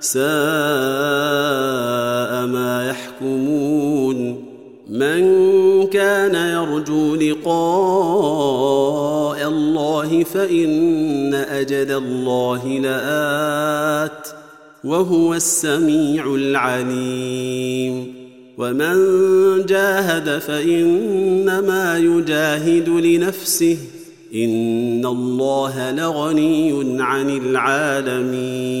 ساء ما يحكمون من كان يرجو لقاء الله فإن أجل الله لآت وهو السميع العليم ومن جاهد فإنما يجاهد لنفسه إن الله لغني عن العالمين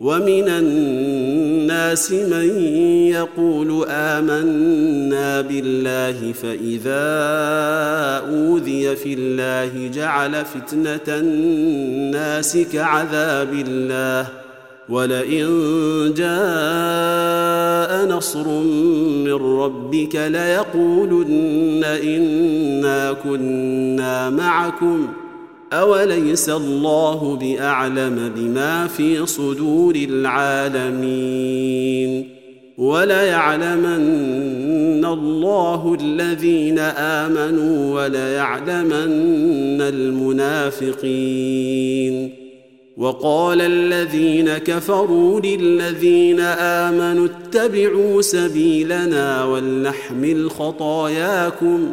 ومن الناس من يقول آمنا بالله فإذا أوذي في الله جعل فتنة الناس كعذاب الله ولئن جاء نصر من ربك ليقولن إنا كنا معكم اوليس الله باعلم بما في صدور العالمين وليعلمن الله الذين امنوا وليعلمن المنافقين وقال الذين كفروا للذين امنوا اتبعوا سبيلنا ولنحمل خطاياكم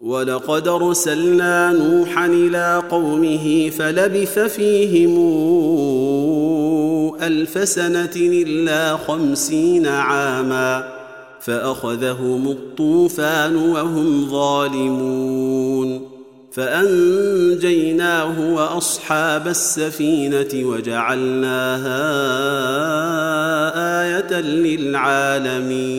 ولقد ارسلنا نوحا إلى قومه فلبث فيهم الف سنه الا خمسين عاما فاخذهم الطوفان وهم ظالمون فانجيناه واصحاب السفينه وجعلناها إيه للعالمين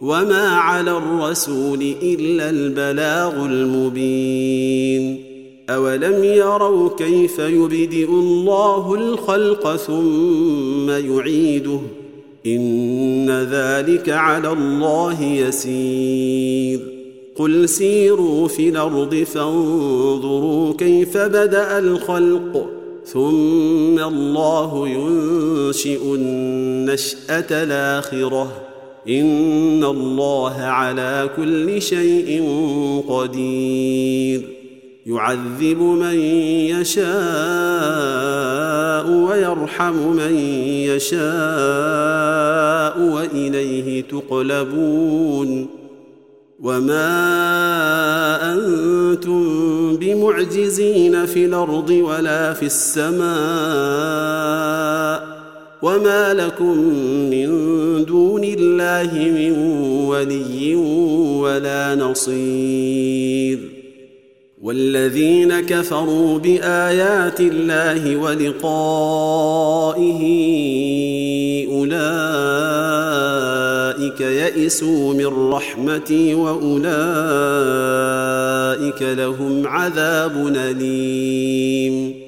وما على الرسول الا البلاغ المبين اولم يروا كيف يبدئ الله الخلق ثم يعيده ان ذلك على الله يسير قل سيروا في الأرض فانظروا كيف بدا الخلق ثم الله ينشئ النشاه الاخره ان الله على كل شيء قدير. يعذب من يشاء ويرحم من يشاء واليه تقلبون. وما أنتم بمعجزين في الأرض ولا في السماء وما لكم من دون الله من ولي ولا نصير والذين كفروا بايات الله ولقائه اولئك يئسوا من رحمتي واولئك لهم عذاب اليم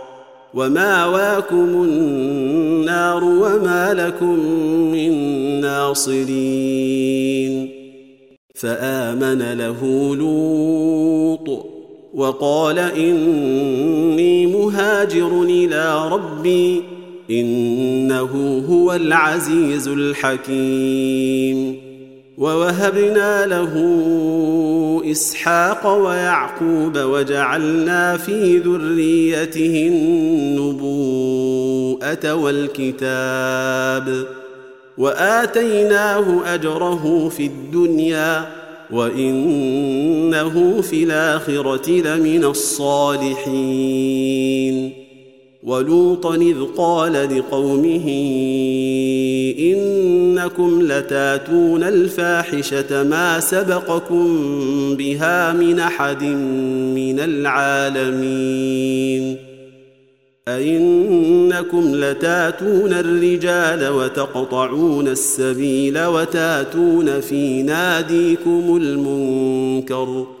وماواكم النار وما لكم من ناصرين فامن له لوط وقال اني مهاجر إلى ربي انه هو العزيز الحكيم ووهبنا له إسحاق ويعقوب وجعلنا في ذريته النبوءة والكتاب وآتيناه أجره في الدنيا وإنه في الآخرة لمن الصالحين ولوطا إذ قال لقومه إنكم لتاتون الفاحشة ما سبقكم بها من أحد من العالمين. أئنكم لتاتون الرجال وتقطعون السبيل وتاتون في ناديكم المنكر ۖ.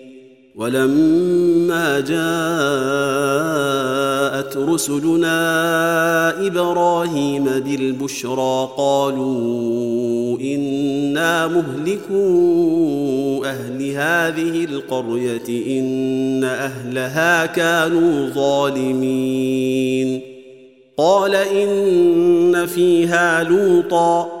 ولما جاءت رسلنا إبراهيم بالبشرى قالوا إنا مهلكو أهل هذه القرية إن أهلها كانوا ظالمين. قال إن فيها لوطا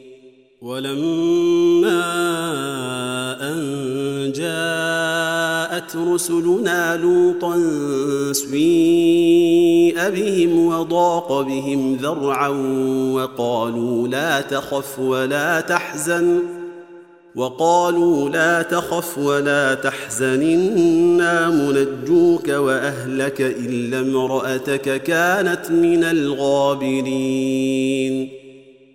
ولما أن جاءت رسلنا لوطا سويء بهم وضاق بهم ذرعا وقالوا لا تخف ولا تحزن وقالوا لا تخف ولا تحزن إنا منجوك وأهلك إلا امرأتك كانت من الغابرين.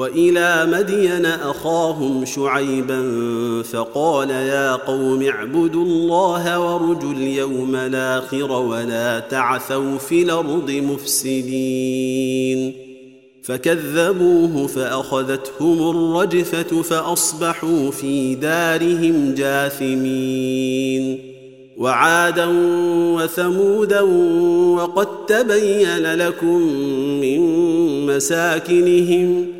وإلى مدين أخاهم شعيبا فقال يا قوم اعبدوا الله وارجوا اليوم الآخر ولا تعثوا في الأرض مفسدين. فكذبوه فأخذتهم الرجفة فأصبحوا في دارهم جاثمين. وعادا وثمودا وقد تبين لكم من مساكنهم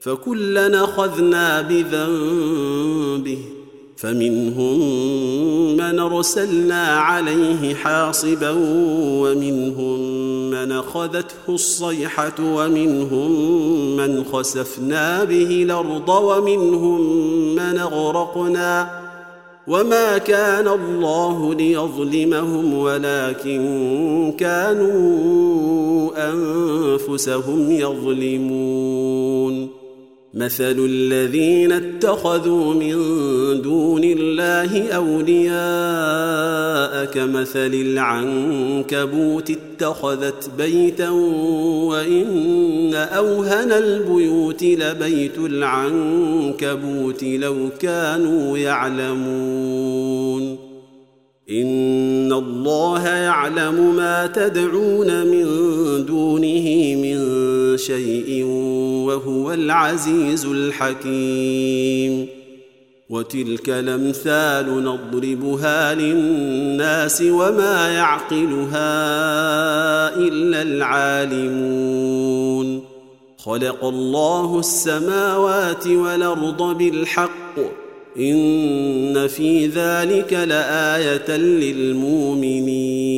فكلا أخذنا بذنبه فمنهم من أرسلنا عليه حاصبا ومنهم من أخذته الصيحة ومنهم من خسفنا به الأرض ومنهم من أغرقنا. وما كان الله ليظلمهم ولكن كانوا أنفسهم يظلمون. مثل الذين اتخذوا من دون الله أولياء كمثل العنكبوت اتخذت بيتا وإن أوهن البيوت لبيت العنكبوت لو كانوا يعلمون. إن الله يعلم ما تدعون من دونه من شيء وهو العزيز الحكيم. وتلك الأمثال نضربها للناس وما يعقلها إلا العالمون. خلق الله السماوات والأرض بالحق. إن في ذلك لآية للمؤمنين.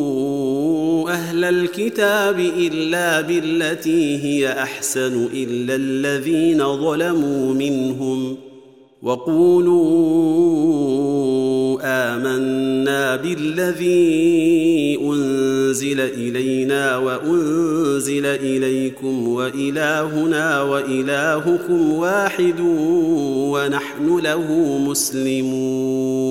أهل الكتاب إلا بالتي هي أحسن إلا الذين ظلموا منهم وقولوا آمنا بالذي أنزل إلينا وأنزل إليكم وإلهنا وإلهكم واحد ونحن له مسلمون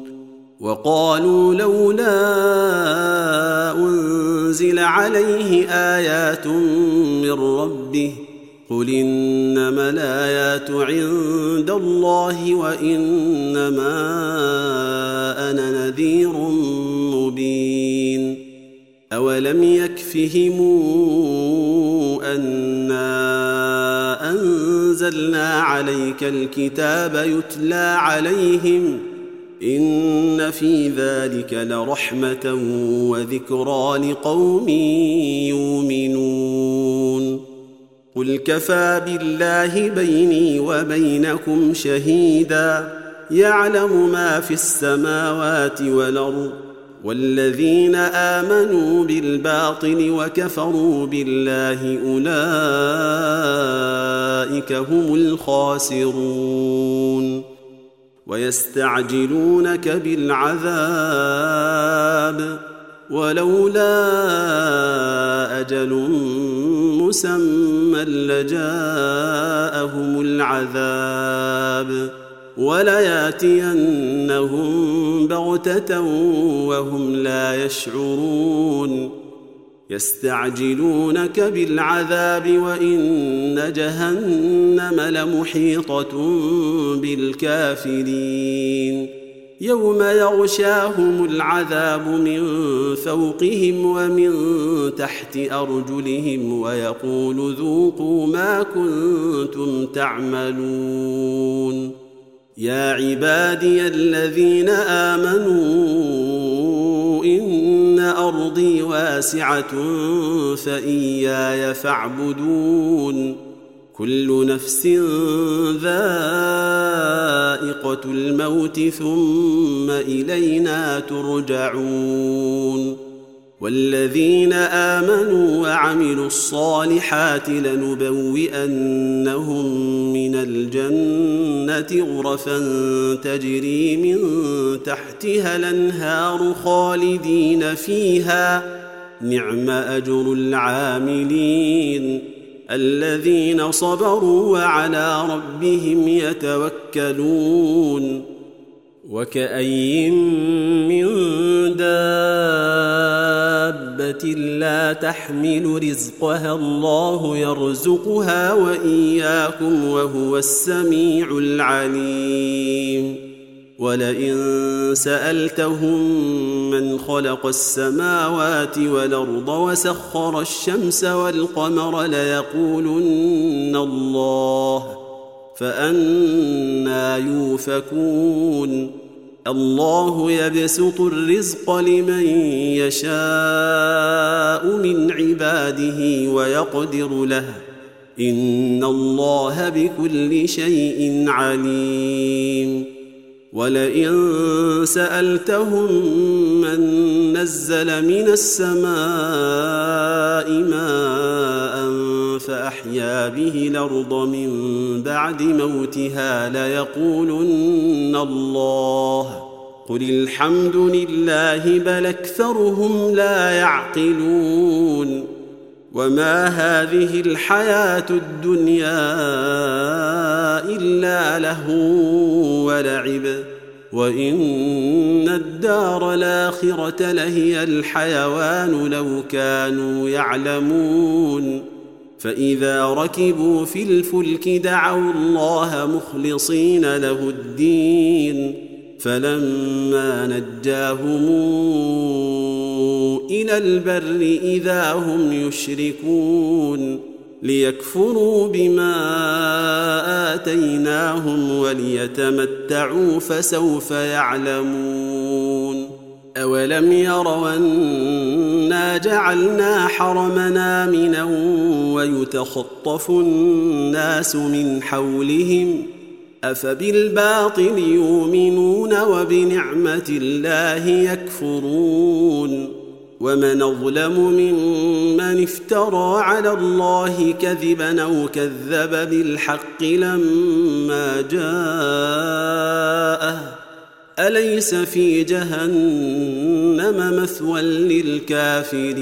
وقالوا لولا أنزل عليه آيات من ربه قل إنما الآيات عند الله وإنما أنا نذير مبين أولم يكفهم أنا أنزلنا عليك الكتاب يتلى عليهم إن في ذلك لرحمة وذكرى لقوم يؤمنون. قل كفى بالله بيني وبينكم شهيدا. يعلم ما في السماوات والأرض. والذين آمنوا بالباطل وكفروا بالله أولئك هم الخاسرون. ويستعجلونك بالعذاب ولولا أجل مسمى لجاءهم العذاب ولياتينهم بغتة وهم لا يشعرون يستعجلونك بالعذاب وإن جهنم لمحيطة بالكافرين. يوم يغشاهم العذاب من فوقهم ومن تحت أرجلهم ويقول ذوقوا ما كنتم تعملون. يا عبادي الذين آمنوا واسعة فإياي فاعبدون. كل نفس ذائقة الموت ثم إلينا ترجعون. والذين آمنوا وعملوا الصالحات لنبوئنهم من الجنة غرفا تجري من تحتها الأنهار خالدين فيها. نعم أجر العاملين الذين صبروا وعلى ربهم يتوكلون. وكأي من دابة لا تحمل رزقها الله يرزقها وإياكم وهو السميع العليم. ولئن سألتهم من خلق السماوات والأرض وسخر الشمس والقمر ليقولن الله فأنا يوفكون. الله يبسط الرزق لمن يشاء من عباده ويقدر له. إن الله بكل شيء عليم. ولئن سألتهم من نزل من السماء ماء فأحيا به الأرض من بعد موتها ليقولن الله قل الحمد لله بل أكثرهم لا يعقلون وما هذه الحياة الدنيا الا له ولعب وان الدار الاخره لهي الحيوان لو كانوا يعلمون فاذا ركبوا في الفلك دعوا الله مخلصين له الدين فلما نجاهم إلى البر إذا هم يشركون ليكفروا بما آتيناهم وليتمتعوا فسوف يعلمون أولم يروا أنا جعلنا حرمنا امنا ويتخطف الناس من حولهم أفبالباطل يؤمنون وبنعمة الله يكفرون ومن أظلم ممن افترى على الله كذبا أو كذب بالحق لما جاءه. أليس في جهنم مثوى للكافرين؟